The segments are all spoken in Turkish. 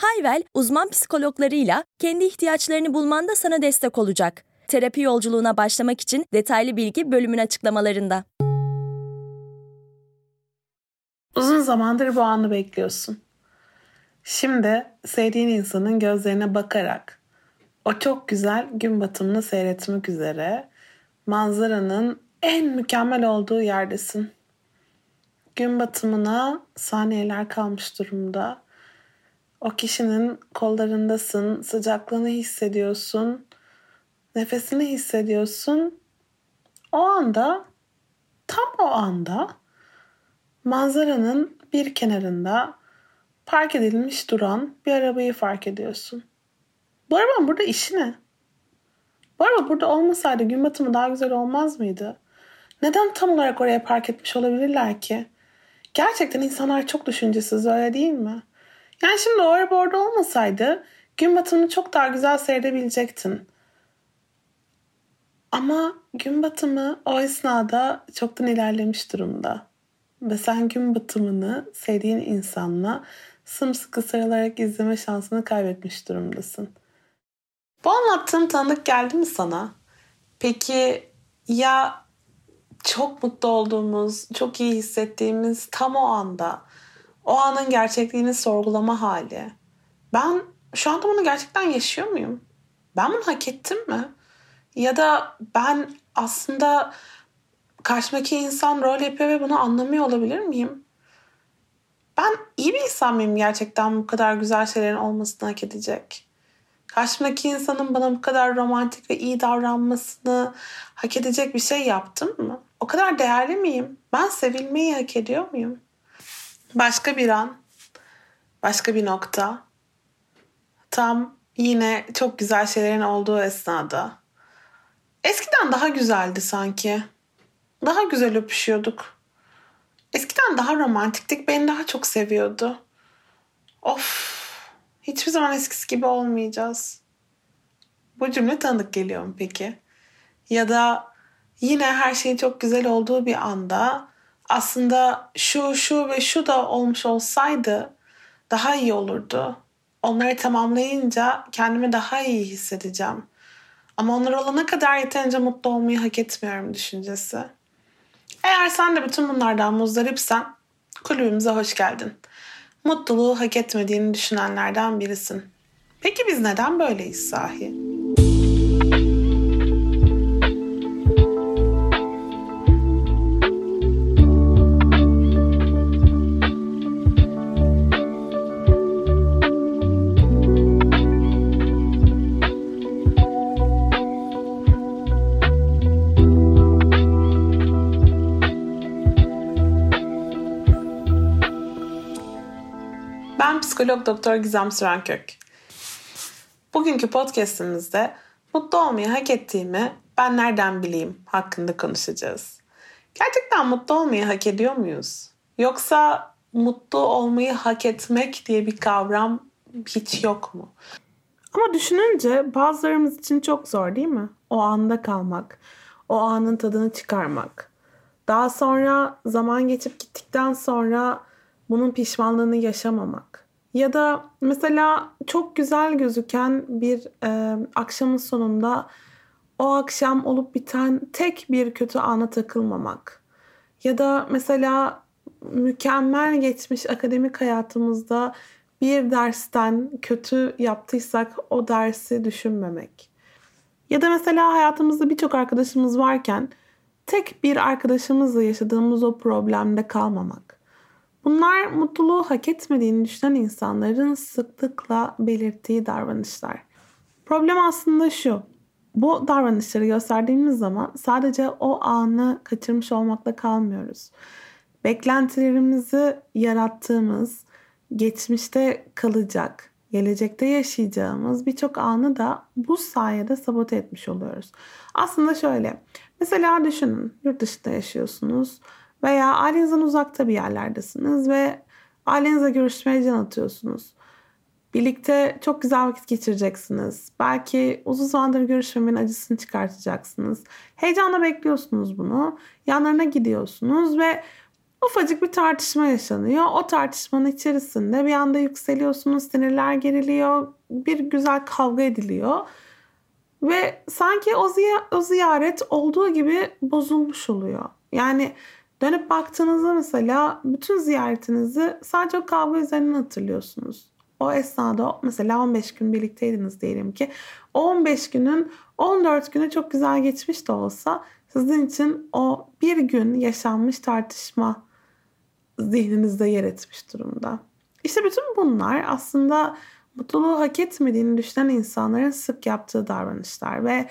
Hayvel, uzman psikologlarıyla kendi ihtiyaçlarını bulmanda sana destek olacak. Terapi yolculuğuna başlamak için detaylı bilgi bölümün açıklamalarında. Uzun zamandır bu anı bekliyorsun. Şimdi sevdiğin insanın gözlerine bakarak o çok güzel gün batımını seyretmek üzere manzaranın en mükemmel olduğu yerdesin. Gün batımına saniyeler kalmış durumda. O kişinin kollarındasın, sıcaklığını hissediyorsun, nefesini hissediyorsun. O anda, tam o anda manzaranın bir kenarında park edilmiş duran bir arabayı fark ediyorsun. Bu arabanın burada işi ne? Bu araba burada olmasaydı gün batımı daha güzel olmaz mıydı? Neden tam olarak oraya park etmiş olabilirler ki? Gerçekten insanlar çok düşüncesiz öyle değil mi? Yani şimdi o araba orada olmasaydı gün batımını çok daha güzel seyredebilecektin. Ama gün batımı o esnada çoktan ilerlemiş durumda. Ve sen gün batımını sevdiğin insanla sımsıkı sarılarak izleme şansını kaybetmiş durumdasın. Bu anlattığım tanıdık geldi mi sana? Peki ya çok mutlu olduğumuz, çok iyi hissettiğimiz tam o anda o anın gerçekliğini sorgulama hali. Ben şu anda bunu gerçekten yaşıyor muyum? Ben bunu hak ettim mi? Ya da ben aslında karşımdaki insan rol yapıyor ve bunu anlamıyor olabilir miyim? Ben iyi bir insan mıyım gerçekten bu kadar güzel şeylerin olmasını hak edecek? Karşımdaki insanın bana bu kadar romantik ve iyi davranmasını hak edecek bir şey yaptım mı? O kadar değerli miyim? Ben sevilmeyi hak ediyor muyum? Başka bir an, başka bir nokta. Tam yine çok güzel şeylerin olduğu esnada. Eskiden daha güzeldi sanki. Daha güzel öpüşüyorduk. Eskiden daha romantiktik. Beni daha çok seviyordu. Of. Hiçbir zaman eskisi gibi olmayacağız. Bu cümle tanıdık geliyor mu peki? Ya da yine her şey çok güzel olduğu bir anda aslında şu şu ve şu da olmuş olsaydı daha iyi olurdu. Onları tamamlayınca kendimi daha iyi hissedeceğim. Ama onlar olana kadar yeterince mutlu olmayı hak etmiyorum düşüncesi. Eğer sen de bütün bunlardan muzdaripsen kulübümüze hoş geldin. Mutluluğu hak etmediğini düşünenlerden birisin. Peki biz neden böyleyiz sahi? Psikolog doktor Gizem Sürenkök. Bugünkü podcastimizde mutlu olmayı hak ettiğimi ben nereden bileyim hakkında konuşacağız. Gerçekten mutlu olmayı hak ediyor muyuz? Yoksa mutlu olmayı hak etmek diye bir kavram hiç yok mu? Ama düşününce bazılarımız için çok zor değil mi? O anda kalmak, o anın tadını çıkarmak. Daha sonra zaman geçip gittikten sonra bunun pişmanlığını yaşamamak. Ya da mesela çok güzel gözüken bir e, akşamın sonunda o akşam olup biten tek bir kötü ana takılmamak. Ya da mesela mükemmel geçmiş akademik hayatımızda bir dersten kötü yaptıysak o dersi düşünmemek. Ya da mesela hayatımızda birçok arkadaşımız varken tek bir arkadaşımızla yaşadığımız o problemde kalmamak. Bunlar mutluluğu hak etmediğini düşünen insanların sıklıkla belirttiği davranışlar. Problem aslında şu. Bu davranışları gösterdiğimiz zaman sadece o anı kaçırmış olmakla kalmıyoruz. Beklentilerimizi yarattığımız, geçmişte kalacak, gelecekte yaşayacağımız birçok anı da bu sayede sabote etmiş oluyoruz. Aslında şöyle. Mesela düşünün yurt dışında yaşıyorsunuz veya ailenizden uzakta bir yerlerdesiniz ve ailenizle görüşmeye can atıyorsunuz. Birlikte çok güzel vakit geçireceksiniz. Belki uzun zamandır görüşmemenin acısını çıkartacaksınız. Heyecanla bekliyorsunuz bunu. Yanlarına gidiyorsunuz ve ufacık bir tartışma yaşanıyor. O tartışmanın içerisinde bir anda yükseliyorsunuz, sinirler geriliyor, bir güzel kavga ediliyor. Ve sanki o, ziy- o ziyaret olduğu gibi bozulmuş oluyor. Yani dönüp baktığınızda mesela bütün ziyaretinizi sadece o kavga üzerinden hatırlıyorsunuz. O esnada mesela 15 gün birlikteydiniz diyelim ki. O 15 günün 14 günü çok güzel geçmiş de olsa sizin için o bir gün yaşanmış tartışma zihninizde yer etmiş durumda. İşte bütün bunlar aslında mutluluğu hak etmediğini düşünen insanların sık yaptığı davranışlar ve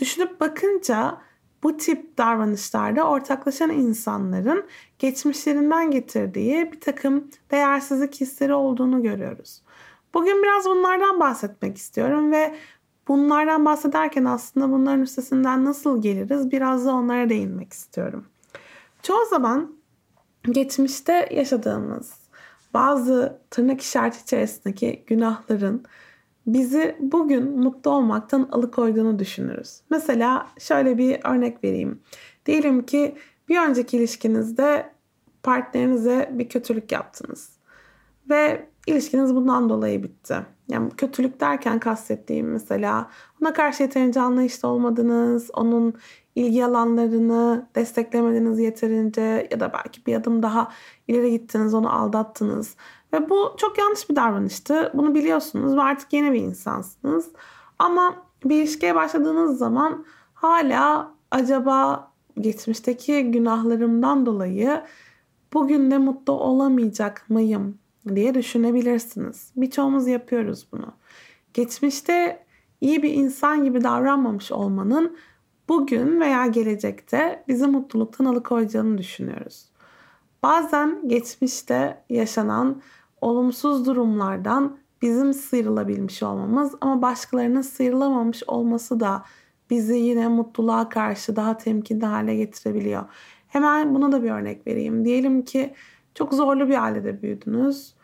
düşünüp bakınca bu tip davranışlarda ortaklaşan insanların geçmişlerinden getirdiği bir takım değersizlik hisleri olduğunu görüyoruz. Bugün biraz bunlardan bahsetmek istiyorum ve bunlardan bahsederken aslında bunların üstesinden nasıl geliriz biraz da onlara değinmek istiyorum. Çoğu zaman geçmişte yaşadığımız bazı tırnak işareti içerisindeki günahların bizi bugün mutlu olmaktan alıkoyduğunu düşünürüz. Mesela şöyle bir örnek vereyim. Diyelim ki bir önceki ilişkinizde partnerinize bir kötülük yaptınız. Ve ilişkiniz bundan dolayı bitti. Yani kötülük derken kastettiğim mesela ona karşı yeterince anlayışlı olmadınız, onun ilgi alanlarını desteklemediniz yeterince ya da belki bir adım daha ileri gittiniz, onu aldattınız. Ve bu çok yanlış bir davranıştı. Bunu biliyorsunuz ve artık yeni bir insansınız. Ama bir ilişkiye başladığınız zaman hala acaba geçmişteki günahlarımdan dolayı bugün de mutlu olamayacak mıyım diye düşünebilirsiniz. Birçoğumuz yapıyoruz bunu. Geçmişte iyi bir insan gibi davranmamış olmanın bugün veya gelecekte bizi mutluluktan alıkoyacağını düşünüyoruz. Bazen geçmişte yaşanan olumsuz durumlardan bizim sıyrılabilmiş olmamız ama başkalarının sıyrılamamış olması da bizi yine mutluluğa karşı daha temkinli hale getirebiliyor. Hemen buna da bir örnek vereyim. Diyelim ki çok zorlu bir ailede büyüdünüz.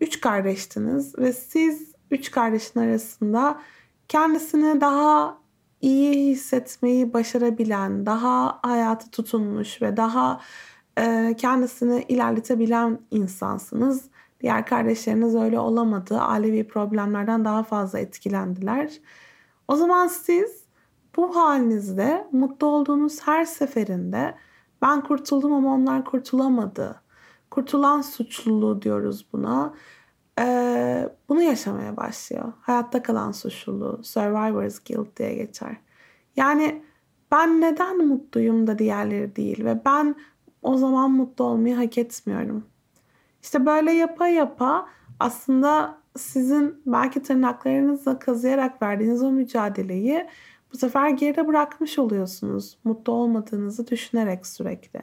Üç kardeştiniz ve siz üç kardeşin arasında kendisini daha iyi hissetmeyi başarabilen, daha hayatı tutunmuş ve daha kendisini ilerletebilen insansınız. Diğer kardeşleriniz öyle olamadı. Ailevi problemlerden daha fazla etkilendiler. O zaman siz bu halinizde mutlu olduğunuz her seferinde ben kurtuldum ama onlar kurtulamadı. Kurtulan suçluluğu diyoruz buna. Ee, bunu yaşamaya başlıyor. Hayatta kalan suçluluğu, survivor's guilt diye geçer. Yani ben neden mutluyum da diğerleri değil ve ben o zaman mutlu olmayı hak etmiyorum. İşte böyle yapa yapa aslında sizin belki tırnaklarınızla kazıyarak verdiğiniz o mücadeleyi bu sefer geride bırakmış oluyorsunuz. Mutlu olmadığınızı düşünerek sürekli.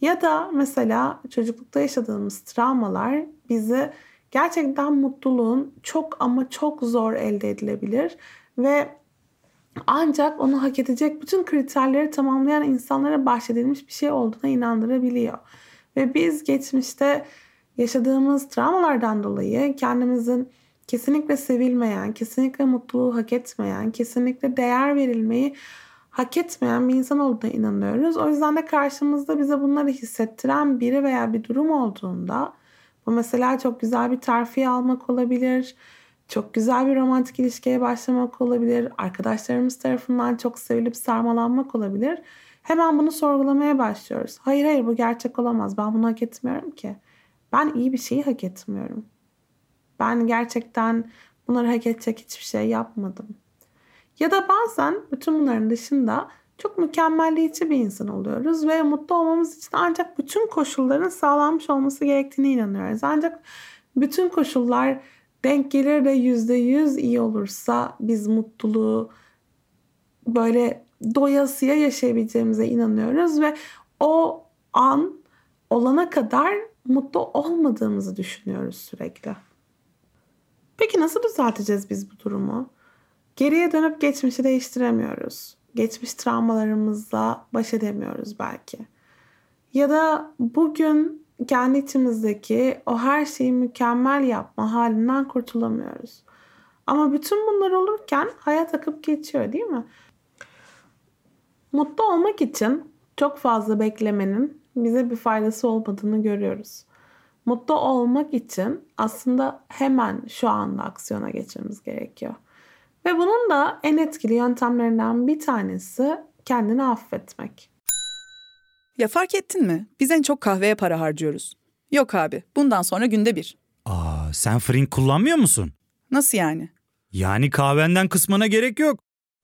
Ya da mesela çocuklukta yaşadığımız travmalar bizi gerçekten mutluluğun çok ama çok zor elde edilebilir ve ancak onu hak edecek bütün kriterleri tamamlayan insanlara bahşedilmiş bir şey olduğuna inandırabiliyor. Ve biz geçmişte yaşadığımız travmalardan dolayı kendimizin kesinlikle sevilmeyen, kesinlikle mutluluğu hak etmeyen, kesinlikle değer verilmeyi hak etmeyen bir insan olduğuna inanıyoruz. O yüzden de karşımızda bize bunları hissettiren biri veya bir durum olduğunda bu mesela çok güzel bir terfi almak olabilir. Çok güzel bir romantik ilişkiye başlamak olabilir. Arkadaşlarımız tarafından çok sevilip sarmalanmak olabilir. Hemen bunu sorgulamaya başlıyoruz. Hayır hayır bu gerçek olamaz. Ben bunu hak etmiyorum ki. Ben iyi bir şeyi hak etmiyorum. Ben gerçekten bunları hak edecek hiçbir şey yapmadım. Ya da bazen bütün bunların dışında çok mükemmelliyetçi bir insan oluyoruz ve mutlu olmamız için ancak bütün koşulların sağlanmış olması gerektiğine inanıyoruz. Ancak bütün koşullar denk gelir de yüzde yüz iyi olursa biz mutluluğu böyle doyasıya yaşayabileceğimize inanıyoruz ve o an olana kadar mutlu olmadığımızı düşünüyoruz sürekli. Peki nasıl düzelteceğiz biz bu durumu? Geriye dönüp geçmişi değiştiremiyoruz. Geçmiş travmalarımızla baş edemiyoruz belki. Ya da bugün kendi içimizdeki o her şeyi mükemmel yapma halinden kurtulamıyoruz. Ama bütün bunlar olurken hayat akıp geçiyor değil mi? Mutlu olmak için çok fazla beklemenin bize bir faydası olmadığını görüyoruz. Mutlu olmak için aslında hemen şu anda aksiyona geçmemiz gerekiyor. Ve bunun da en etkili yöntemlerinden bir tanesi kendini affetmek. Ya fark ettin mi? Biz en çok kahveye para harcıyoruz. Yok abi, bundan sonra günde bir. Aa, sen Frink kullanmıyor musun? Nasıl yani? Yani kahvenden kısmına gerek yok.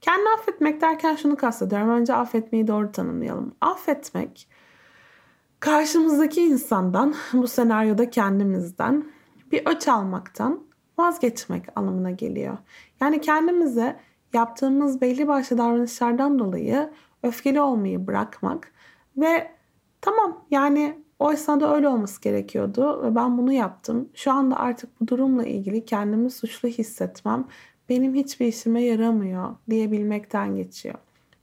Kendini affetmek derken şunu kastediyorum. Önce affetmeyi doğru tanımlayalım. Affetmek karşımızdaki insandan, bu senaryoda kendimizden bir öç almaktan vazgeçmek anlamına geliyor. Yani kendimize yaptığımız belli başlı davranışlardan dolayı öfkeli olmayı bırakmak ve tamam yani o esnada öyle olması gerekiyordu ve ben bunu yaptım. Şu anda artık bu durumla ilgili kendimi suçlu hissetmem benim hiçbir işime yaramıyor diyebilmekten geçiyor.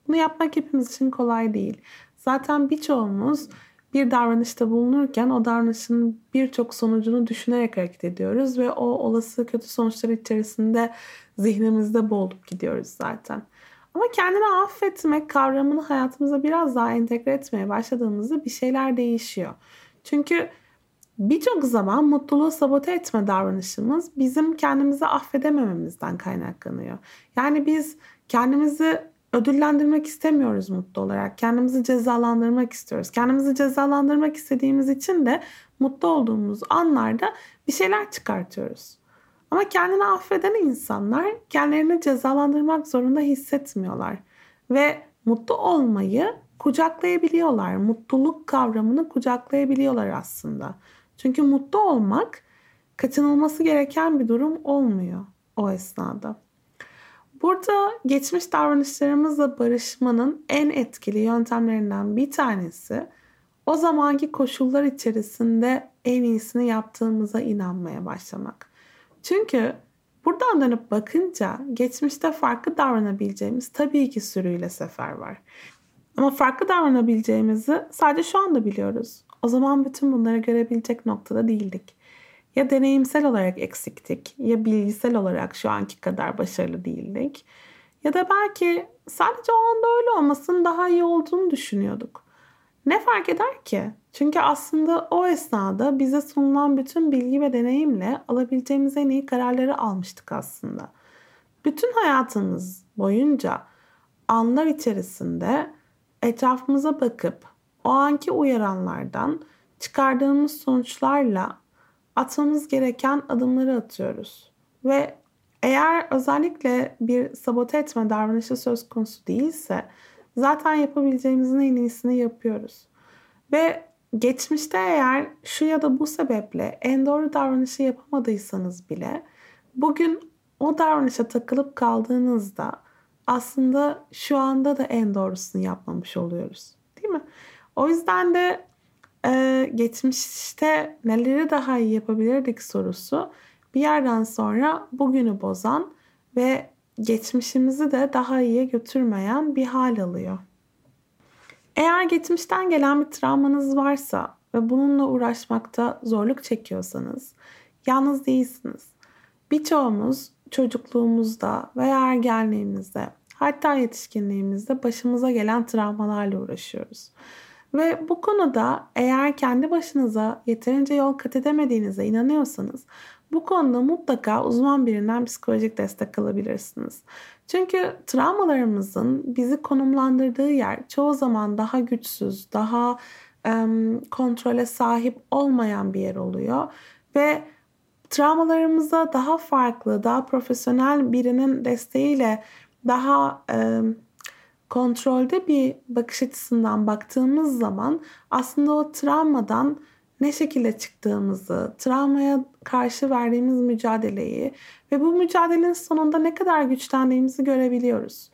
Bunu yapmak hepimiz için kolay değil. Zaten birçoğumuz bir davranışta bulunurken o davranışın birçok sonucunu düşünerek hareket ediyoruz ve o olası kötü sonuçlar içerisinde zihnimizde boğulup gidiyoruz zaten. Ama kendini affetmek kavramını hayatımıza biraz daha entegre etmeye başladığımızda bir şeyler değişiyor. Çünkü birçok zaman mutluluğu sabote etme davranışımız bizim kendimizi affedemememizden kaynaklanıyor. Yani biz kendimizi ödüllendirmek istemiyoruz mutlu olarak. Kendimizi cezalandırmak istiyoruz. Kendimizi cezalandırmak istediğimiz için de mutlu olduğumuz anlarda bir şeyler çıkartıyoruz. Ama kendini affeden insanlar kendilerini cezalandırmak zorunda hissetmiyorlar. Ve mutlu olmayı kucaklayabiliyorlar. Mutluluk kavramını kucaklayabiliyorlar aslında. Çünkü mutlu olmak kaçınılması gereken bir durum olmuyor o esnada. Burada geçmiş davranışlarımızla barışmanın en etkili yöntemlerinden bir tanesi o zamanki koşullar içerisinde en iyisini yaptığımıza inanmaya başlamak. Çünkü buradan dönüp bakınca geçmişte farklı davranabileceğimiz tabii ki sürüyle sefer var. Ama farklı davranabileceğimizi sadece şu anda biliyoruz. O zaman bütün bunları görebilecek noktada değildik. Ya deneyimsel olarak eksiktik ya bilgisel olarak şu anki kadar başarılı değildik. Ya da belki sadece o anda öyle olmasın daha iyi olduğunu düşünüyorduk. Ne fark eder ki? Çünkü aslında o esnada bize sunulan bütün bilgi ve deneyimle alabileceğimiz en iyi kararları almıştık aslında. Bütün hayatımız boyunca anlar içerisinde etrafımıza bakıp o anki uyaranlardan çıkardığımız sonuçlarla atmamız gereken adımları atıyoruz. Ve eğer özellikle bir sabote etme davranışı söz konusu değilse zaten yapabileceğimizin en iyisini yapıyoruz. Ve geçmişte eğer şu ya da bu sebeple en doğru davranışı yapamadıysanız bile bugün o davranışa takılıp kaldığınızda aslında şu anda da en doğrusunu yapmamış oluyoruz. Değil mi? O yüzden de e, geçmişte neleri daha iyi yapabilirdik sorusu bir yerden sonra bugünü bozan ve geçmişimizi de daha iyiye götürmeyen bir hal alıyor. Eğer geçmişten gelen bir travmanız varsa ve bununla uğraşmakta zorluk çekiyorsanız yalnız değilsiniz. Birçoğumuz çocukluğumuzda veya ergenliğimizde hatta yetişkinliğimizde başımıza gelen travmalarla uğraşıyoruz. Ve bu konuda eğer kendi başınıza yeterince yol kat edemediğinize inanıyorsanız bu konuda mutlaka uzman birinden psikolojik destek alabilirsiniz. Çünkü travmalarımızın bizi konumlandırdığı yer çoğu zaman daha güçsüz, daha kontrole sahip olmayan bir yer oluyor ve travmalarımıza daha farklı, daha profesyonel birinin desteğiyle daha kontrolde bir bakış açısından baktığımız zaman aslında o travmadan ne şekilde çıktığımızı, travmaya karşı verdiğimiz mücadeleyi ve bu mücadelenin sonunda ne kadar güçlendiğimizi görebiliyoruz.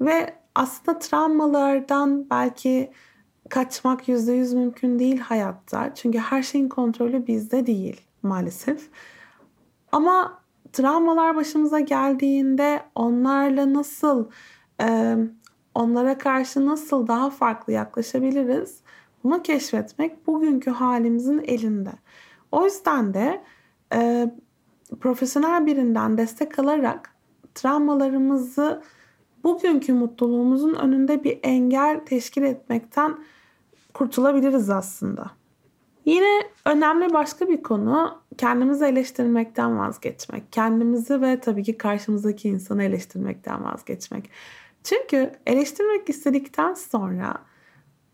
Ve aslında travmalardan belki kaçmak yüzde yüz mümkün değil hayatta. Çünkü her şeyin kontrolü bizde değil maalesef. Ama travmalar başımıza geldiğinde onlarla nasıl, onlara karşı nasıl daha farklı yaklaşabiliriz? Bunu keşfetmek bugünkü halimizin elinde. O yüzden de e, profesyonel birinden destek alarak travmalarımızı bugünkü mutluluğumuzun önünde bir engel teşkil etmekten kurtulabiliriz aslında. Yine önemli başka bir konu kendimizi eleştirmekten vazgeçmek. Kendimizi ve tabii ki karşımızdaki insanı eleştirmekten vazgeçmek. Çünkü eleştirmek istedikten sonra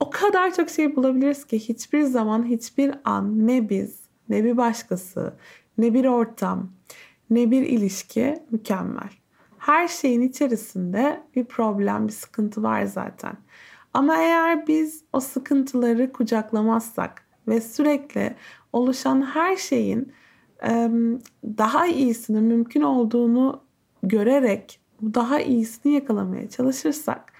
o kadar çok şey bulabiliriz ki hiçbir zaman hiçbir an ne biz ne bir başkası ne bir ortam ne bir ilişki mükemmel. Her şeyin içerisinde bir problem, bir sıkıntı var zaten. Ama eğer biz o sıkıntıları kucaklamazsak ve sürekli oluşan her şeyin daha iyisini mümkün olduğunu görerek daha iyisini yakalamaya çalışırsak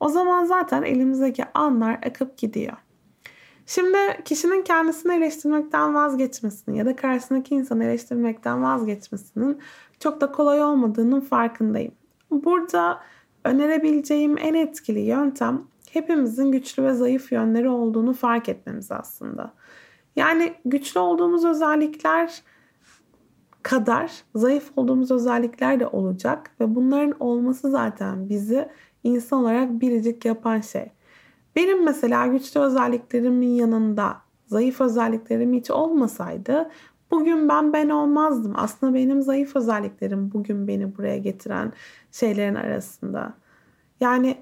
o zaman zaten elimizdeki anlar akıp gidiyor. Şimdi kişinin kendisini eleştirmekten vazgeçmesini ya da karşısındaki insanı eleştirmekten vazgeçmesinin çok da kolay olmadığının farkındayım. Burada önerebileceğim en etkili yöntem hepimizin güçlü ve zayıf yönleri olduğunu fark etmemiz aslında. Yani güçlü olduğumuz özellikler kadar zayıf olduğumuz özellikler de olacak ve bunların olması zaten bizi insan olarak biricik yapan şey. Benim mesela güçlü özelliklerimin yanında zayıf özelliklerim hiç olmasaydı bugün ben ben olmazdım. Aslında benim zayıf özelliklerim bugün beni buraya getiren şeylerin arasında. Yani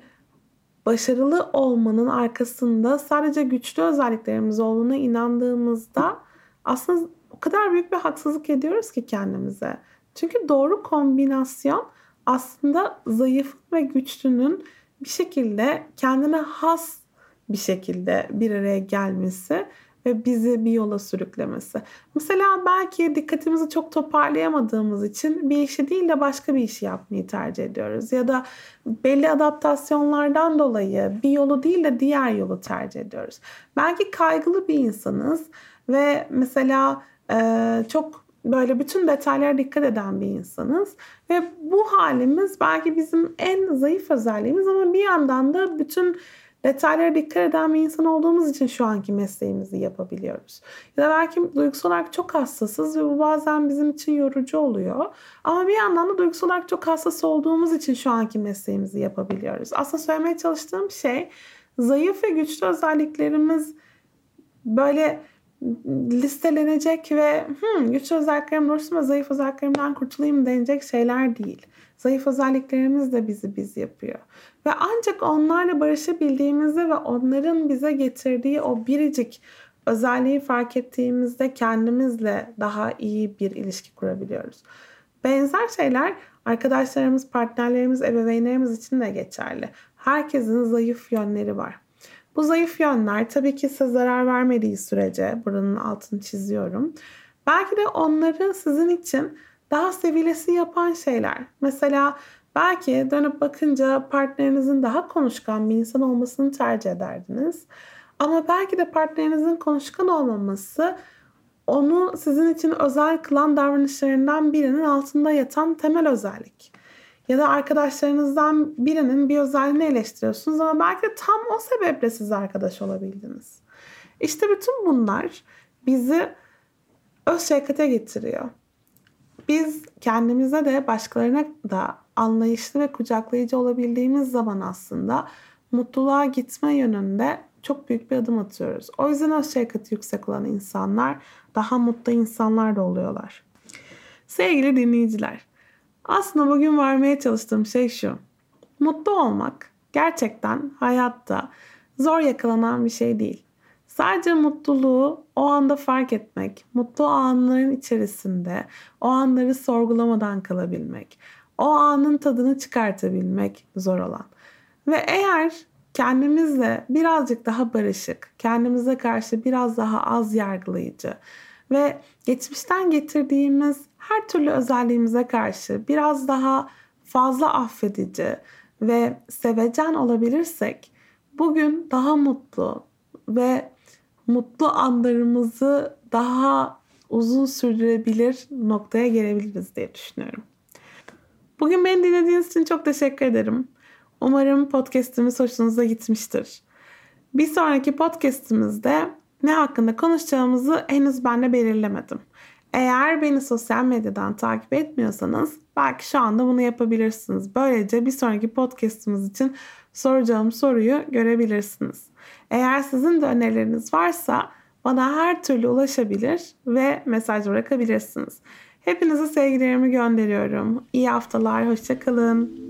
başarılı olmanın arkasında sadece güçlü özelliklerimiz olduğuna inandığımızda aslında o kadar büyük bir haksızlık ediyoruz ki kendimize. Çünkü doğru kombinasyon aslında zayıf ve güçlünün bir şekilde kendine has bir şekilde bir araya gelmesi ve bizi bir yola sürüklemesi. Mesela belki dikkatimizi çok toparlayamadığımız için bir işi değil de başka bir işi yapmayı tercih ediyoruz. Ya da belli adaptasyonlardan dolayı bir yolu değil de diğer yolu tercih ediyoruz. Belki kaygılı bir insanız ve mesela çok böyle bütün detaylara dikkat eden bir insanız. Ve bu halimiz belki bizim en zayıf özelliğimiz ama bir yandan da bütün detaylara dikkat eden bir insan olduğumuz için şu anki mesleğimizi yapabiliyoruz. Ya da belki duygusal olarak çok hassasız ve bu bazen bizim için yorucu oluyor. Ama bir yandan da duygusal olarak çok hassas olduğumuz için şu anki mesleğimizi yapabiliyoruz. Aslında söylemeye çalıştığım şey zayıf ve güçlü özelliklerimiz böyle listelenecek ve hmm, güçlü özelliklerim ve zayıf özelliklerimden kurtulayım denecek şeyler değil. Zayıf özelliklerimiz de bizi biz yapıyor. Ve ancak onlarla barışabildiğimizde ve onların bize getirdiği o biricik özelliği fark ettiğimizde kendimizle daha iyi bir ilişki kurabiliyoruz. Benzer şeyler arkadaşlarımız, partnerlerimiz, ebeveynlerimiz için de geçerli. Herkesin zayıf yönleri var. Bu zayıf yönler tabii ki size zarar vermediği sürece buranın altını çiziyorum. Belki de onları sizin için daha sevilesi yapan şeyler. Mesela belki dönüp bakınca partnerinizin daha konuşkan bir insan olmasını tercih ederdiniz. Ama belki de partnerinizin konuşkan olmaması onu sizin için özel kılan davranışlarından birinin altında yatan temel özellik ya da arkadaşlarınızdan birinin bir özelliğini eleştiriyorsunuz ama belki de tam o sebeple siz arkadaş olabildiniz. İşte bütün bunlar bizi öz şefkate getiriyor. Biz kendimize de başkalarına da anlayışlı ve kucaklayıcı olabildiğimiz zaman aslında mutluluğa gitme yönünde çok büyük bir adım atıyoruz. O yüzden öz şefkati yüksek olan insanlar daha mutlu insanlar da oluyorlar. Sevgili dinleyiciler, aslında bugün vermeye çalıştığım şey şu. Mutlu olmak gerçekten hayatta zor yakalanan bir şey değil. Sadece mutluluğu o anda fark etmek, mutlu anların içerisinde o anları sorgulamadan kalabilmek, o anın tadını çıkartabilmek zor olan. Ve eğer kendimizle birazcık daha barışık, kendimize karşı biraz daha az yargılayıcı ve geçmişten getirdiğimiz her türlü özelliğimize karşı biraz daha fazla affedici ve sevecen olabilirsek bugün daha mutlu ve mutlu anlarımızı daha uzun sürdürebilir noktaya gelebiliriz diye düşünüyorum. Bugün beni dinlediğiniz için çok teşekkür ederim. Umarım podcast'imiz hoşunuza gitmiştir. Bir sonraki podcast'imizde ne hakkında konuşacağımızı henüz ben de belirlemedim. Eğer beni sosyal medyadan takip etmiyorsanız belki şu anda bunu yapabilirsiniz. Böylece bir sonraki podcast'imiz için soracağım soruyu görebilirsiniz. Eğer sizin de önerileriniz varsa bana her türlü ulaşabilir ve mesaj bırakabilirsiniz. Hepinize sevgilerimi gönderiyorum. İyi haftalar, hoşçakalın.